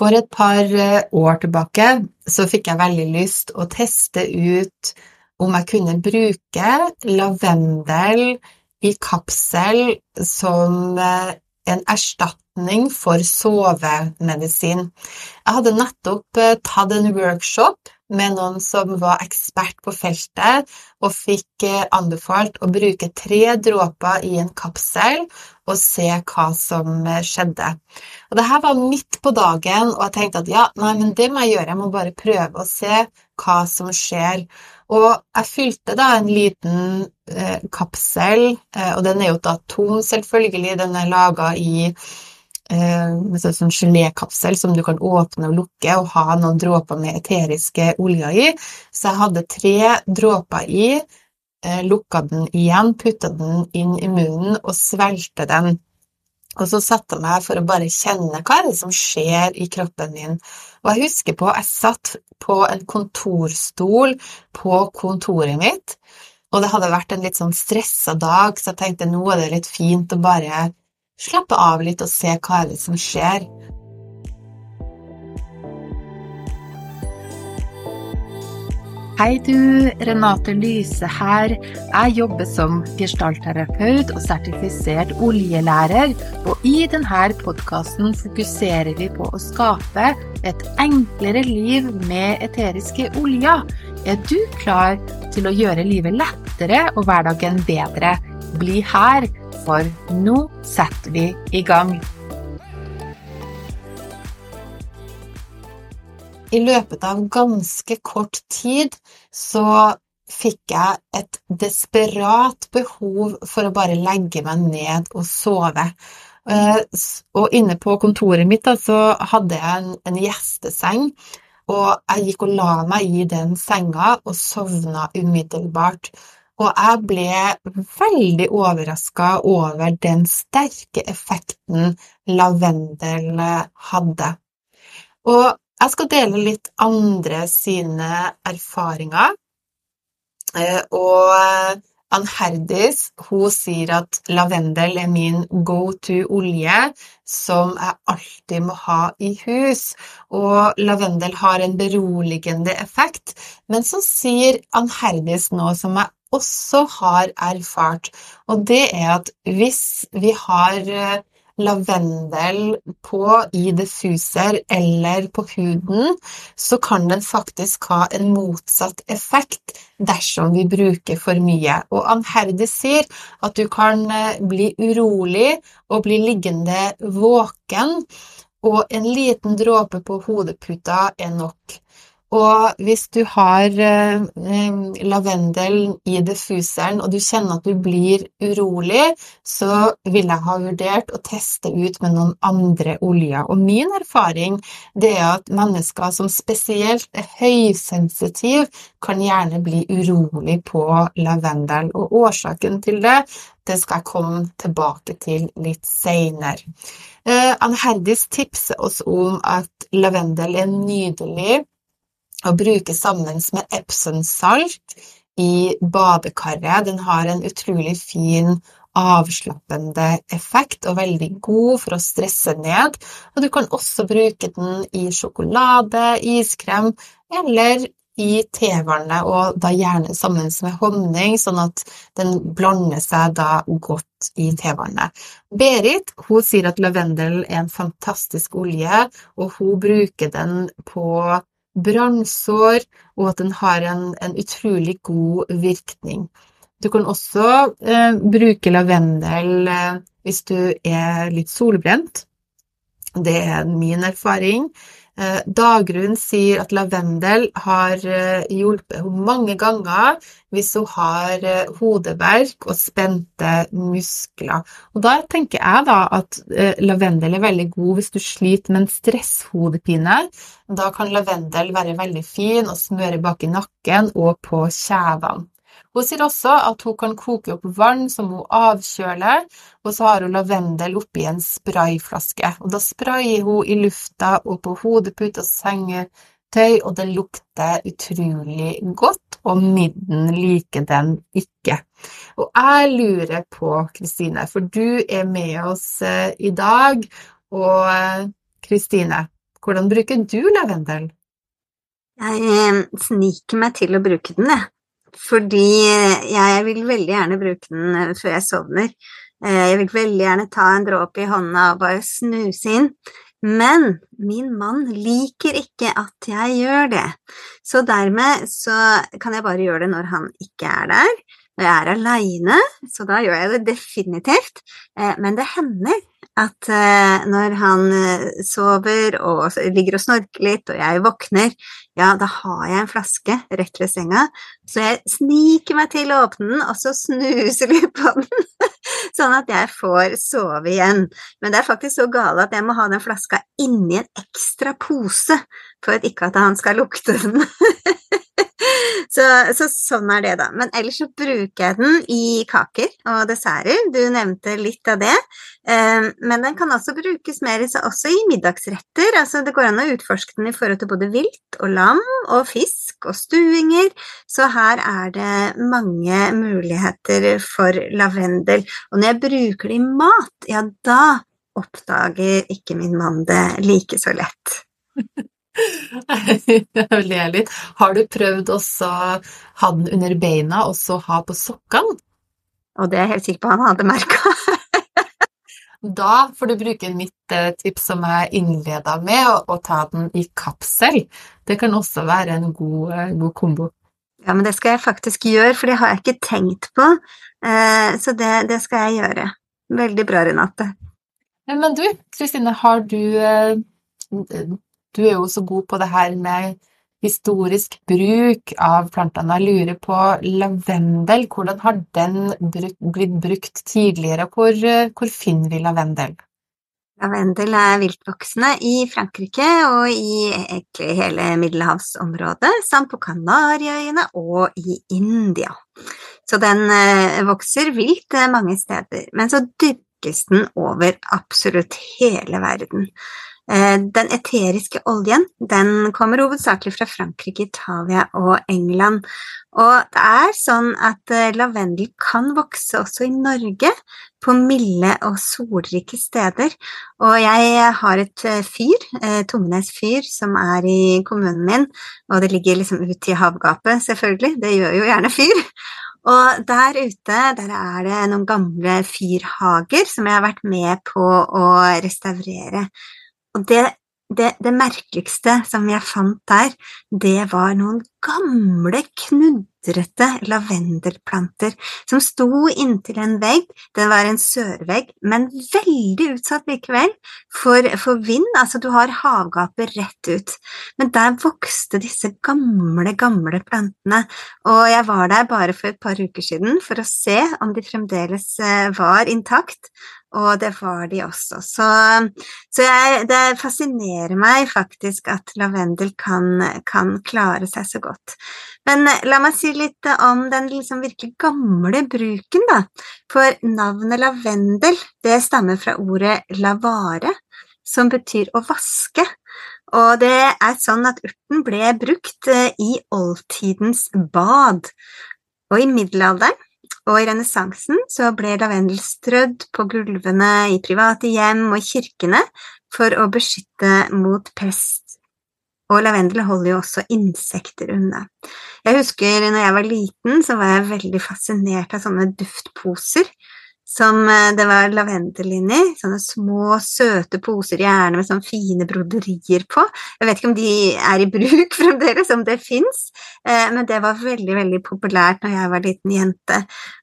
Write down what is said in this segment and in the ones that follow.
For et par eh, år tilbake så fikk jeg veldig lyst å teste ut om jeg kunne bruke lavendel i kapsel som eh, en erstatning for sovemedisin. Jeg hadde nettopp eh, tatt en workshop med noen som var ekspert på feltet, og fikk eh, anbefalt å bruke tre dråper i en kapsel og se hva som eh, skjedde. Og Dette var midt på dagen, og jeg tenkte at ja, nei, men det må jeg gjøre, jeg må bare prøve å se hva som skjer. Og jeg fylte da en liten eh, kapsel, eh, og den er jo da tom, selvfølgelig, den er laga i Eh, med sånn gelékapsel som du kan åpne og lukke og ha noen dråper med eteriske oljer i. Så jeg hadde tre dråper i, eh, lukka den igjen, putta den inn i munnen og svelgte den. Og så satte jeg meg for å bare kjenne hva er det som skjer i kroppen min. Og jeg husker på jeg satt på en kontorstol på kontoret mitt, og det hadde vært en litt sånn stressa dag, så jeg tenkte nå er det litt fint å bare slappe av litt og se hva er det som skjer. Hei du, Renate Lyse her. Jeg jobber som gestaltterapeut og sertifisert oljelærer, og i denne podkasten fokuserer vi på å skape et enklere liv med eteriske oljer. Er du klar til å gjøre livet lettere og hverdagen bedre? Bli her for nå setter vi i gang. I løpet av ganske kort tid så fikk jeg et desperat behov for å bare legge meg ned og sove. Eh, og inne på kontoret mitt da, så hadde jeg en, en gjesteseng, og jeg gikk og la meg i den senga og sovna umiddelbart. Og jeg ble veldig overraska over den sterke effekten lavendel hadde. Og jeg skal dele litt andre sine erfaringer. Eh, og Ann Herdis hun sier at lavendel er min go to-olje som jeg alltid må ha i hus. Og lavendel har en beroligende effekt. Men så sier Ann Herdis noe som jeg også har erfart, og det er at hvis vi har eh, lavendel på i diffuser eller på huden, så kan den faktisk ha en motsatt effekt dersom vi bruker for mye. Og Anherde sier at du kan eh, bli urolig og bli liggende våken, og en liten dråpe på hodeputa er nok. Og hvis du har eh, lavendelen i diffuseren, og du kjenner at du blir urolig, så vil jeg ha vurdert å teste ut med noen andre oljer. Og min erfaring det er at mennesker som spesielt er høysensitive, kan gjerne bli urolig på lavendel. Og årsaken til det det skal jeg komme tilbake til litt seinere. Eh, Ann Herdis tipser oss om at lavendel er nydelig å bruke sammen med Epsom-salt i badekaret. Den har en utrolig fin avslappende effekt og veldig god for å stresse ned. Og du kan også bruke den i sjokolade, iskrem eller i tevannet, og da gjerne sammen med honning, sånn at den blander seg da godt i tevannet. Berit hun sier at lavendel er en fantastisk olje, og hun bruker den på brannsår, og at den har en, en utrolig god virkning. Du kan også eh, bruke lavendel eh, hvis du er litt solbrent. Det er min erfaring. Eh, Dagrun sier at lavendel har eh, hjulpet henne mange ganger hvis hun har eh, hodeverk og spente muskler. Og Da tenker jeg da at lavendel er veldig god hvis du sliter med en stresshodepine. Da kan lavendel være veldig fin å smøre bak i nakken og på kjevene. Hun sier også at hun kan koke opp vann som hun avkjøler, og så har hun lavendel oppi en sprayflaske. Og da sprayer hun i lufta og på hodepute og sengetøy, og det lukter utrolig godt, og midden liker den ikke. Og jeg lurer på, Kristine, for du er med oss eh, i dag, og eh, Kristine, Hvordan bruker du lavendel? Jeg eh, sniker meg til å bruke den, jeg. Fordi jeg vil veldig gjerne bruke den eh, før jeg sovner. Eh, jeg vil veldig gjerne ta en dråpe i hånda og bare snuse inn. Men min mann liker ikke at jeg gjør det, så dermed så kan jeg bare gjøre det når han ikke er der. Når jeg er aleine, så da gjør jeg det definitivt. Men det hender at uh, når han uh, sover og ligger og snorker litt, og jeg våkner, ja, da har jeg en flaske rett ved senga, så jeg sniker meg til å åpne den, og så snuser litt på den, sånn at jeg får sove igjen. Men det er faktisk så gale at jeg må ha den flaska inni en ekstra pose for ikke at han skal lukte den. Så, så, sånn er det, da. Men ellers så bruker jeg den i kaker og desserter. Du nevnte litt av det. Ehm, men den kan også brukes mer også i middagsretter. Altså det går an å utforske den i forhold til både vilt og lam og fisk og stuinger. Så her er det mange muligheter for lavendel. Og når jeg bruker det i mat, ja da oppdager ikke min mann det like så lett. Jeg ler litt. Har du prøvd også ha den under beina og så ha på sokkene? Og det er jeg helt sikker på han hadde merka. da får du bruke mitt eh, tips som jeg innleda med, å ta den i kapsel. Det kan også være en god, eh, god kombo. Ja, men det skal jeg faktisk gjøre, for det har jeg ikke tenkt på. Eh, så det, det skal jeg gjøre. Veldig bra, Renate. Men du, Kristine, har du du er jo så god på det her med historisk bruk av plantene. Jeg lurer på lavendel. Hvordan har den blitt brukt tidligere? Hvor, hvor finner vi lavendel? Lavendel er viltvoksende i Frankrike og i hele middelhavsområdet, samt på Kanariøyene og i India. Så den eh, vokser vilt eh, mange steder, men så dyrkes den over absolutt hele verden. Eh, den eteriske oljen den kommer hovedsakelig fra Frankrike, Italia og England. Og det er sånn at eh, lavendel kan vokse også i Norge, på milde og solrike steder. Og jeg har et eh, fyr, Tomnes fyr, som er i kommunen min, og det ligger liksom ute i havgapet, selvfølgelig, det gjør jo gjerne fyr. Og der ute der er det noen gamle fyrhager som jeg har vært med på å restaurere. Og det, det, det, merkeligste som jeg fant der, det var noen gamle, knudrete lavendelplanter som sto inntil en vegg. Den var en sørvegg, men veldig utsatt likevel for, for vind. Altså, du har havgapet rett ut. Men der vokste disse gamle, gamle plantene, og jeg var der bare for et par uker siden for å se om de fremdeles eh, var intakt og det var de også. Så, så jeg, det fascinerer meg faktisk at lavendel kan, kan, klare seg så godt. Men la meg si litt om den liksom virkelig gamle bruken, da. For navnet lavendel, det stammer fra ordet lavare, som betyr å vaske. Og det er sånn at urten ble brukt eh, i oldtidens bad. Og i middelalderen og i renessansen så ble lavendel strødd på gulvene i private hjem og kirkene for å beskytte mot pest. Og lavendel holder jo også insekter unna. Jeg husker når jeg var liten, så var jeg veldig fascinert av sånne duftposer som eh, det var lavendel inni. Sånne små, søte poser, gjerne med sånne fine broderier på. Jeg vet ikke om de er i bruk fremdeles, om det fins, eh, men det var veldig, veldig populært når jeg var liten jente.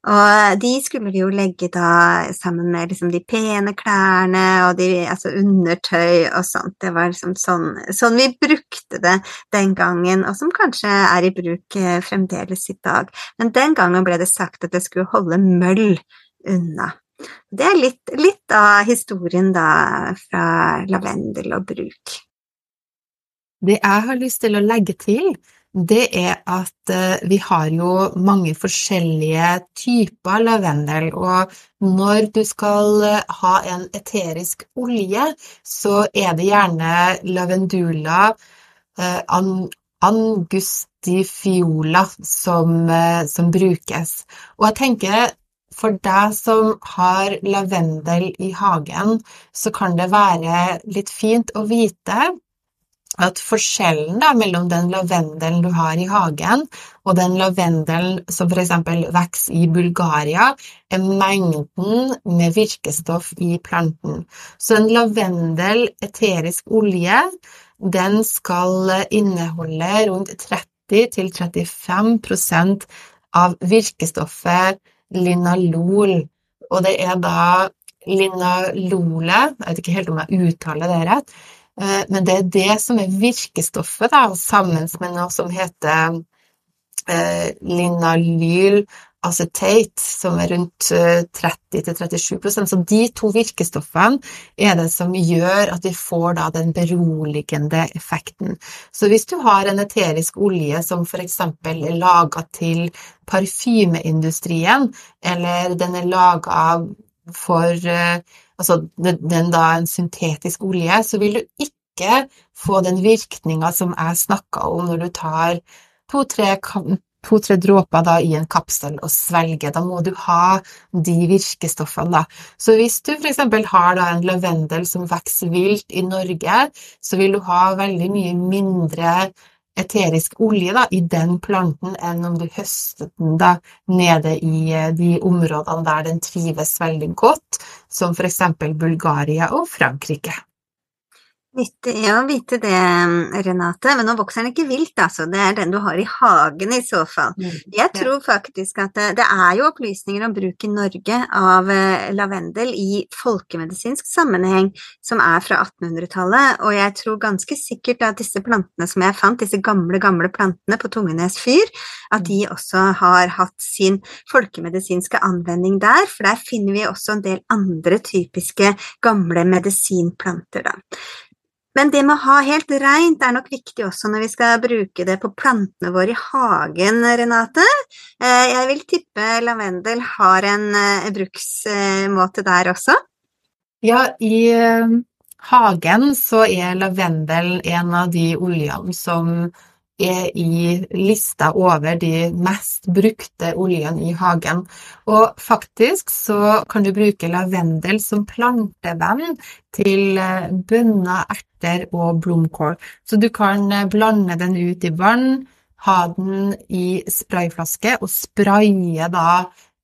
Og de skulle vi jo legge da sammen med liksom de pene klærne og de, altså undertøy og sånt. Det var liksom sånn, sånn vi brukte det den gangen, og som kanskje er i bruk eh, fremdeles i dag. Men den gangen ble det sagt at det skulle holde møll unna. Det er litt, litt av historien da fra lavendel og bruk. Det jeg har lyst til å legge til, det er at eh, vi har jo mange forskjellige typer lavendel, og når du skal eh, ha en eterisk olje, så er det gjerne lavendula eh, angustifiola som, som brukes. Og jeg tenker for deg som har lavendel i hagen, så kan det være litt fint å vite at forskjellen da, mellom den lavendelen du har i hagen, og den lavendelen som f.eks. vokser i Bulgaria, er mengden med virkestoff i planten. Så en lavendel eterisk olje den skal inneholde rundt 30-35% av virkestoffet linalol. Og det er da linalole Jeg vet ikke helt om jeg uttaler det rett, Eh, men det er det som er virkestoffet, da, sammen med noe som heter eh, linalyl acetate, som er rundt 30-37 eh, Så de to virkestoffene er det som gjør at vi får den beroligende effekten. Så hvis du har en eterisk olje som f.eks. er laga til parfymeindustrien, eller den er laga for altså den da en syntetisk olje, så vil du ikke få den virkninga som jeg snakka om når du tar to-tre to, dråper da, i en kapsel og svelger. Da må du ha de virkestoffene. Da. Så hvis du f.eks. har da en lavendel som vokser vilt i Norge, så vil du ha veldig mye mindre eterisk olje da, i den planten enn om du høster den da, nede i eh, de områdene der den trives veldig godt, som f.eks. Bulgaria og Frankrike. Nyttig å vite det, Renate, men nå vokser den ikke vilt, altså. Det er den du har i hagen i så fall. Mm, Jeg tror faktisk at det, det er jo opplysninger om bruk i Norge av eh, lavendel i folkemedisinsk sammenheng som er fra 1800-tallet, og jeg tror ganske sikkert at disse plantene som jeg fant, disse gamle, gamle plantene på Tungenes fyr, at de også har hatt sin folkemedisinske anvending der, for der finner vi også en del andre typiske gamle medisinplanter, da. Men det med å ha helt reint er nok viktig også når vi skal bruke det på plantene våre i hagen, Renate. Eh, jeg vil tippe lavendel har en eh, bruksmåte der også? Ja, i eh, hagen så er lavendel en av de oljene som er i lista over de mest brukte oljene i hagen. Og faktisk så kan du bruke lavendel som plantevenn til eh, bønner, erter og blomkål. Så du kan eh, blande den ut i vann, ha den i sprayflaske og spraye da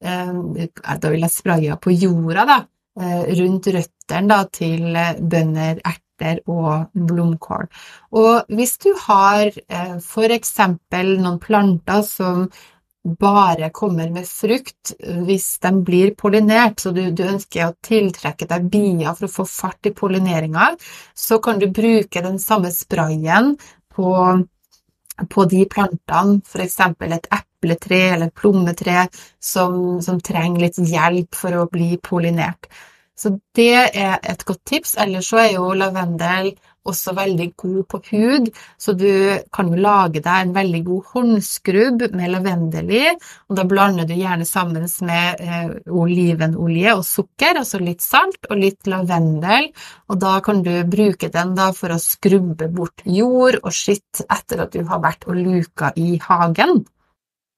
eh, Da vil jeg spraye på jorda, da. Rundt røttene til bønner, erter erter og blomkål. Og hvis du har eh, f.eks. noen planter som bare kommer med frukt hvis de blir pollinert, så du, du, ønsker å tiltrekke deg bier for å få fart i pollineringa, så kan du bruke den samme sprayen på, på de plantene, f.eks. et epletre eller et plommetre som, som trenger litt hjelp for å bli pollinert. Så det er et godt tips. Ellers så er jo lavendel også veldig god på hud, så du kan jo lage deg en veldig god håndskrubb med lavendel i, og da blander du gjerne sammen med eh, olivenolje og sukker, altså litt salt og litt lavendel, og da kan du bruke den da for å skrubbe bort jord og skitt etter at du har vært og luka i hagen.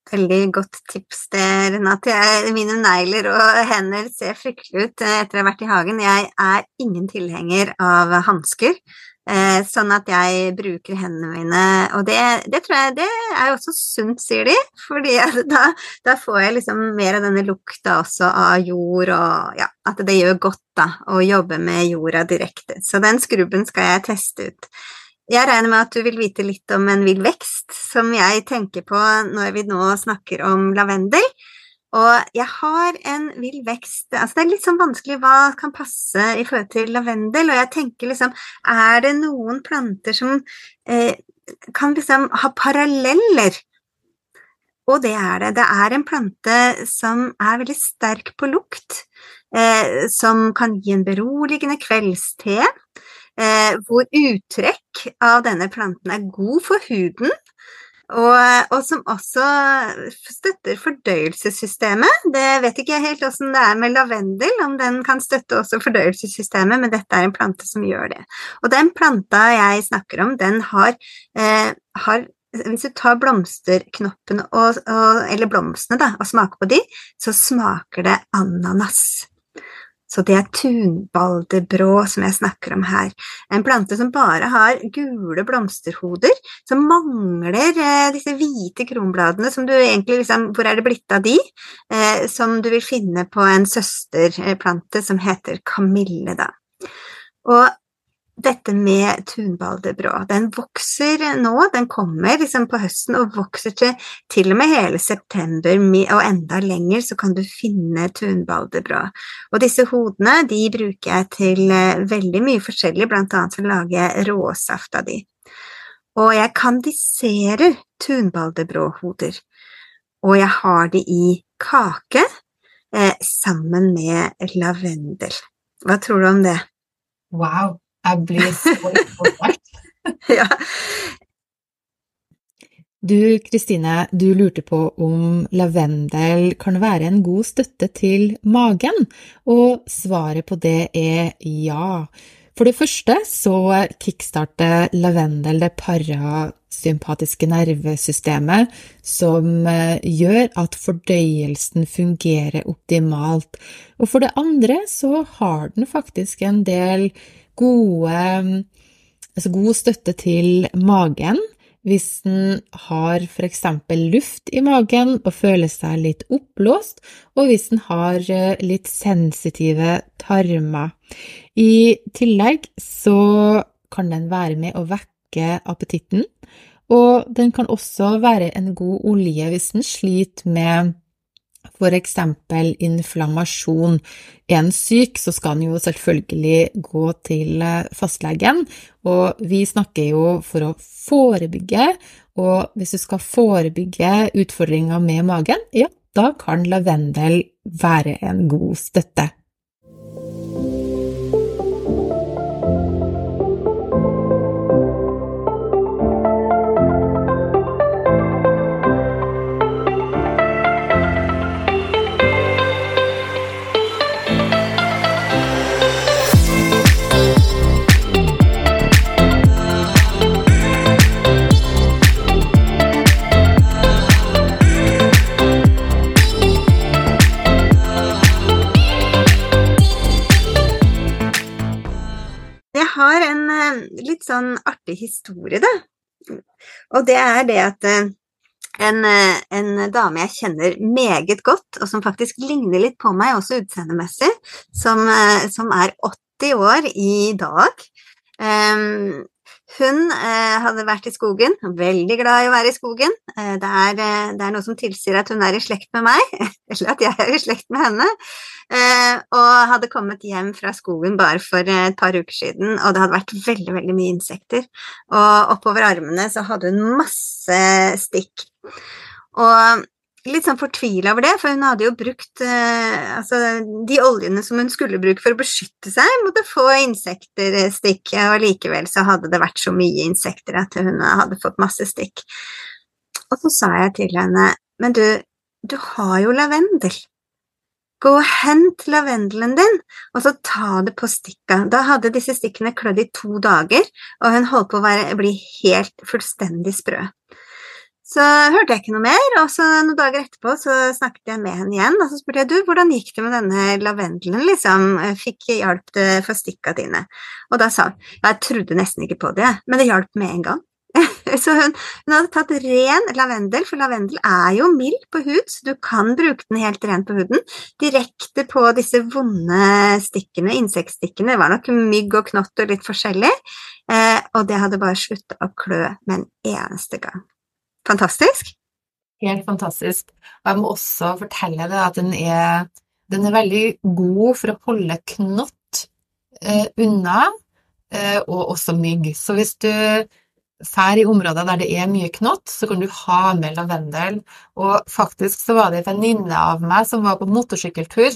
Veldig godt tips det, Renate. Jeg, mine negler og hender ser fryktelig ut eh, etter å ha vært i hagen. Jeg er ingen tilhenger av hansker, eh, sånn at jeg bruker hendene mine. Og det, det tror jeg det er også sunt, sier de, fordi da, da, får jeg liksom mer av denne lukta også av jord, og ja, at det gjør godt da å jobbe med jorda direkte. Så den skrubben skal jeg teste ut. Jeg regner med at du vil vite litt om en vill vekst, som jeg tenker på når vi nå snakker om lavendel. Og jeg har en vill vekst Altså, det er litt sånn vanskelig hva kan passe i forhold til lavendel, og jeg tenker liksom Er det noen planter som eh, kan liksom ha paralleller? Og det er det. Det er en plante som er veldig sterk på lukt, eh, som kan gi en beroligende kveldste eh, hvor uttrekk av denne planten er god for huden, og, og, som også støtter fordøyelsessystemet. Det vet ikke jeg helt åssen det er med lavendel, om den kan støtte også fordøyelsessystemet, men dette er en plante som gjør det. Og den planta jeg snakker om, den har, eh, har hvis du tar blomsterknoppene og, og, eller blomstene da, og smaker på de, så smaker det ananas. Så det er tunbaldebrå som jeg snakker om her. En plante som bare har gule blomsterhoder, som mangler eh, disse hvite kronbladene som du egentlig liksom Hvor er det blitt av de? Eh, som du vil finne på en søsterplante som heter kamille, da. Og dette med tunbaldebrå. Den vokser nå, den kommer liksom på høsten og vokser til til og med hele september, og enda lenger så kan du finne tunbaldebrå. Og disse hodene de bruker jeg til eh, veldig mye forskjellig, blant annet for å lage råsaft av de. Og jeg kandiserer tunbaldebråhoder, og jeg har de i kake eh, sammen med lavendel. Hva tror du om det? Wow! Jeg blir så imponert. ja. Du Kristine, du lurte på om lavendel kan være en god støtte til magen, og svaret på det er ja. For det første så kickstarter lavendel det parasympatiske nervesystemet, som eh, gjør at fordøyelsen fungerer optimalt. Og for det andre så har den faktisk en del gode, altså god støtte til magen hvis den har f.eks. luft i magen og føler seg litt oppblåst, og hvis den har eh, litt sensitive tarmer. I tillegg så kan den være med å vekke appetitten, og den kan også være en god olje hvis den sliter med for eksempel inflammasjon. Er en syk, så skal en jo selvfølgelig gå til eh, fastlegen, og vi snakker jo for å forebygge, og hvis du skal forebygge utfordringer med magen, ja, da kan lavendel være en god støtte. Sånn artig historie, da. Og det er det at eh, en, eh, en, dame jeg kjenner meget godt, og som faktisk ligner litt på meg også utseendemessig, som, eh, som er 80 år i dag. Um, hun eh, hadde vært i skogen, veldig glad i å være i skogen. Eh, det, er, det, er, noe som tilsier at hun er i slekt med meg, eller at jeg er i slekt med henne. Eh, og hadde kommet hjem fra skogen bare for et par uker siden, og det hadde vært veldig, veldig mye insekter. Og oppover armene så hadde hun masse stikk. Og litt sånn fortvila over det, for hun hadde jo brukt eh, altså, de oljene som hun skulle bruke for å beskytte seg mot å få insekterstikk, og likevel så hadde det vært så mye insekter at hun hadde fått masse stikk. Og så sa jeg til henne, men du, du har jo lavendel. Gå og hent lavendelen din, og så ta det på stikka. Da hadde disse stikkene klødd i to dager, og hun holdt på å være, bli helt fullstendig sprø. Så hørte jeg ikke noe mer, og så noen dager etterpå så snakket jeg med henne igjen, og så spurte jeg du, hvordan gikk det med denne lavendelen, liksom, fikk hjalp det for stikka dine? Og da sa hun, jeg trodde nesten ikke på det, men det hjalp med en gang. Så hun, hun, hadde tatt ren lavendel, for lavendel er jo mild på hud, så du kan bruke den helt ren på huden, direkte på disse vonde stikkene, insektstikkene, det var nok mygg og knott og litt forskjellig, eh, og det hadde bare slutta å klø med en eneste gang. Fantastisk? Helt fantastisk. Og jeg må også fortelle deg at den er, den er veldig god for å holde knott eh, unna, eh, og også mygg. Så hvis du drar i områder der det er mye knott, så kan du ha med lavendel. Og faktisk så var det en venninne av meg som var på motorsykkeltur,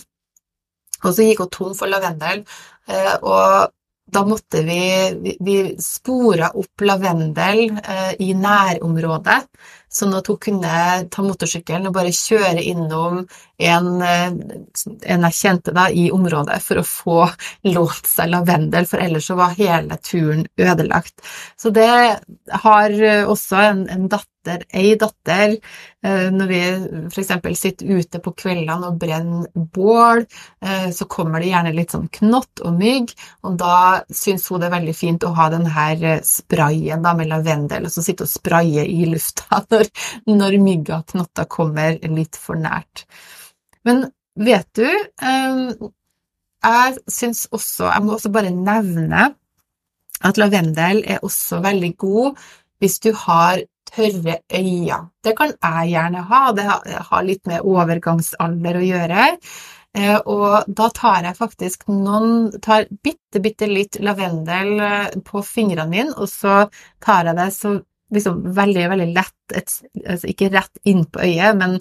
og så gikk hun tom for lavendel. Eh, og da måtte vi, vi, vi spora opp lavendel eh, i nærområdet. Sånn at hun kunne ta motorsykkelen og bare kjøre innom en, en jeg kjente da, i området for å få lånt seg lavendel, for ellers så var hele turen ødelagt. Så det har også en, en datter, ei datter, når vi f.eks. sitter ute på kveldene og brenner bål, så kommer det gjerne litt sånn knott og mygg, og da syns hun det er veldig fint å ha den her sprayen da, med lavendel, og så sitte og spraye i lufta når, når mygga og knotta kommer litt for nært. Men vet du, jeg syns også Jeg må også bare nevne at lavendel er også veldig god hvis du har tørre øyne. Det kan jeg gjerne ha, det har litt med overgangsalder å gjøre. Eh, og da tar jeg faktisk noen tar bitte, bitte litt lavendel eh, på fingrene mine, og så tar jeg det så liksom veldig, veldig lett, et, altså ikke rett inn på øyet, men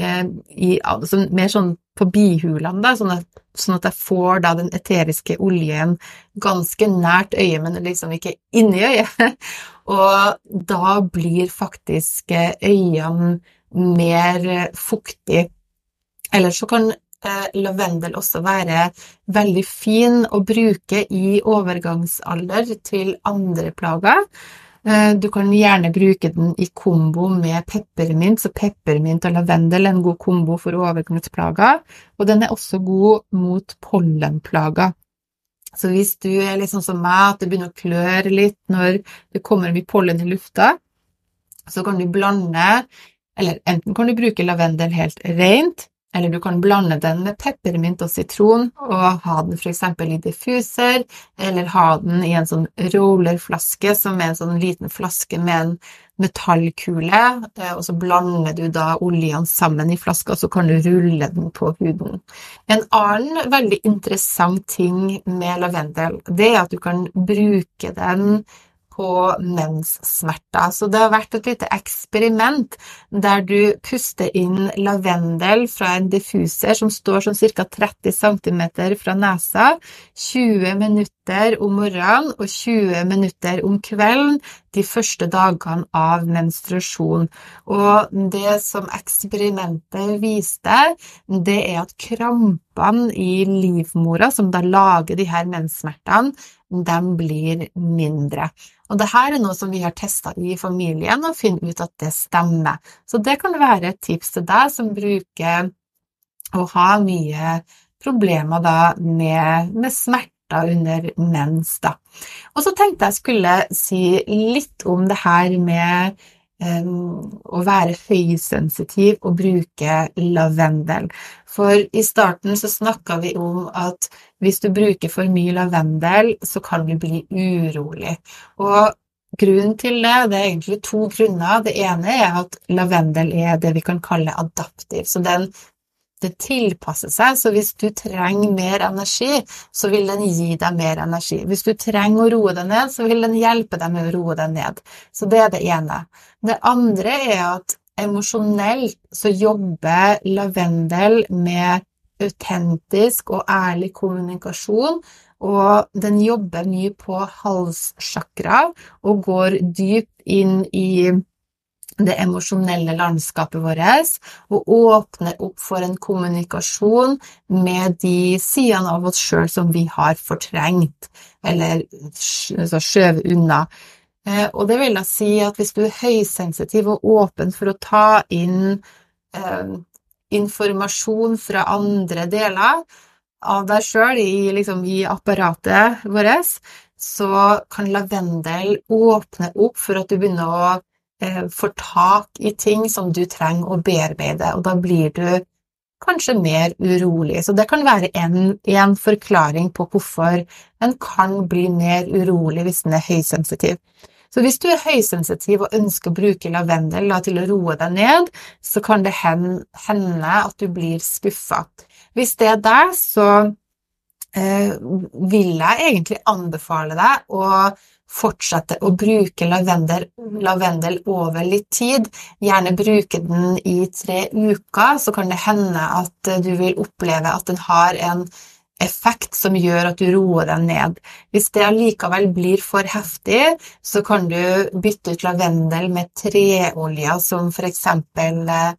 Eh, i, altså mer sånn på bihulene, da, sånn at, sånn at, jeg får da den eteriske oljen ganske nært øyet, men liksom ikke inni øyet. Og da blir faktisk eh, øynene mer fuktige. Eller så kan eh, lavendel også være veldig fin å bruke i overgangsalder til andre plager. Eh, du kan gjerne bruke den i kombo med peppermint, så peppermint og lavendel er en god kombo for overgangsplager, og den er også god mot pollenplager. Så hvis du er litt sånn som meg, at det begynner å kløre litt når det kommer mye pollen i lufta, så kan du blande Eller enten kan du bruke lavendel helt rent, eller du kan blande den med peppermynt og sitron og ha den f.eks. i diffuser, eller ha den i en sånn rollerflaske som er en sånn liten flaske med en metallkule, eh, og så blander du da oljene sammen i flaska, og så kan du rulle den på huden. En annen veldig interessant ting med lavendel, det er at du kan bruke den på menssmerter. Så det har vært et lite eksperiment der du puster inn lavendel fra en diffuser som står sånn ca. 30 cm fra nesa, 20 minutter om morgenen og 20 minutter om kvelden de første dagene av menstruasjon. Og det som eksperimentet viste, det er at krampene i livmora, som da lager de her menssmertene, de blir mindre. Og det her er noe som vi har testa i familien og funnet ut at det stemmer. Så det kan være et tips til deg som bruker å ha mye problemer da med, med smerte under mens. Da. Og så tenkte jeg skulle si litt om det her med å være høysensitiv og bruke lavendel. For i starten så snakka vi om at hvis du bruker for mye lavendel, så kan du bli urolig. Og grunnen til det, det er egentlig to grunner. Det ene er at lavendel er det vi kan kalle adaptiv. Så den det tilpasser seg, så hvis du trenger mer energi, så vil den gi deg mer energi. Hvis du trenger å roe deg ned, så vil den hjelpe deg med å roe deg ned. Så det er det ene. Det andre er at emosjonelt så jobber lavendel med autentisk og ærlig kommunikasjon, og den jobber mye på halssjakra og går dypt inn i det emosjonelle landskapet vårt, og åpner opp for en kommunikasjon med de sidene av oss sjøl som vi har fortrengt, eller altså skjøvet unna. Eh, og det vil da si at hvis du er høysensitiv og åpen for å ta inn eh, informasjon fra andre deler av deg sjøl i, liksom, i apparatet vårt, så kan lavendel åpne opp for at du begynner å Eh, får tak i ting som du trenger å bearbeide, og da blir du kanskje mer urolig. Så det kan være en, en forklaring på hvorfor en kan bli mer urolig hvis en er høysensitiv. Så hvis du er høysensitiv og ønsker å bruke lavendel da, til å roe deg ned, så kan det hende at du blir skuffa. Hvis det er deg, så vil jeg egentlig anbefale deg å fortsette å bruke lavendel, lavendel, over litt tid, gjerne bruke den i tre uker, så kan det hende at du vil oppleve at den har en, effekt som gjør at du roer deg ned. Hvis det allikevel blir for heftig, så kan du bytte ut lavendel med treolje som for eksempel eh,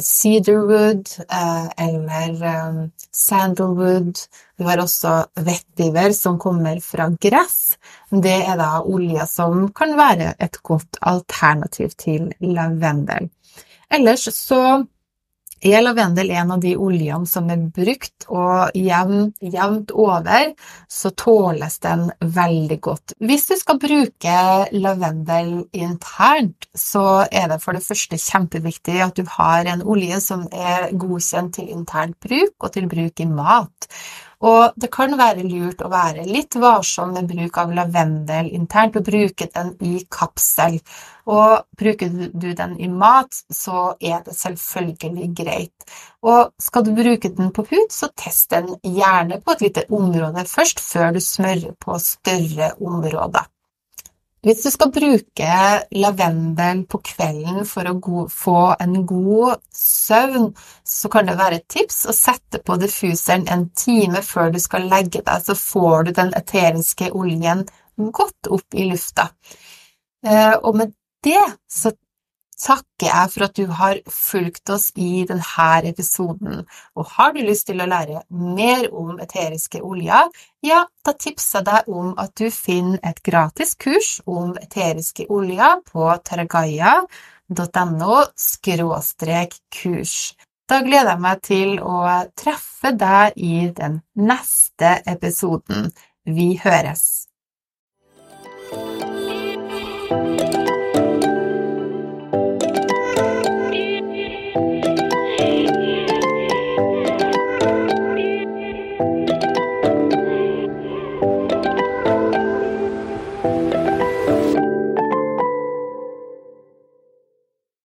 cedarwood eh, eller eh, sandalwood. Du har også vetiver som kommer fra gress. Det er da olje som kan være et godt alternativ til lavendel. Ellers så er lavendel en av de oljene som er brukt, og jevnt, jevnt over så tåles den veldig godt. Hvis du skal bruke lavendel internt, så er det for det første kjempeviktig at du har en olje som er godkjent til internt bruk og til bruk i mat. Og det kan være lurt å være litt varsom med bruk av lavendel internt, og bruke den i kapsel. Og bruker du den i mat, så er det selvfølgelig greit. Og skal du bruke den på hud, så test den gjerne på et lite område først, før du smører på større områder. Hvis du skal bruke lavendel på kvelden for å få en god søvn, så kan det være et tips å sette på diffuseren en time før du skal legge deg, så får du den eteriske oljen godt opp i lufta. Eh, og med det så takker jeg for at du har fulgt oss i denne episoden, og har du lyst til å lære mer om eteriske oljer, ja, da tipser jeg deg om at du finner et gratis kurs om eteriske oljer på taragaya.no kurs. Da gleder jeg meg til å treffe deg i den neste episoden. Vi høres!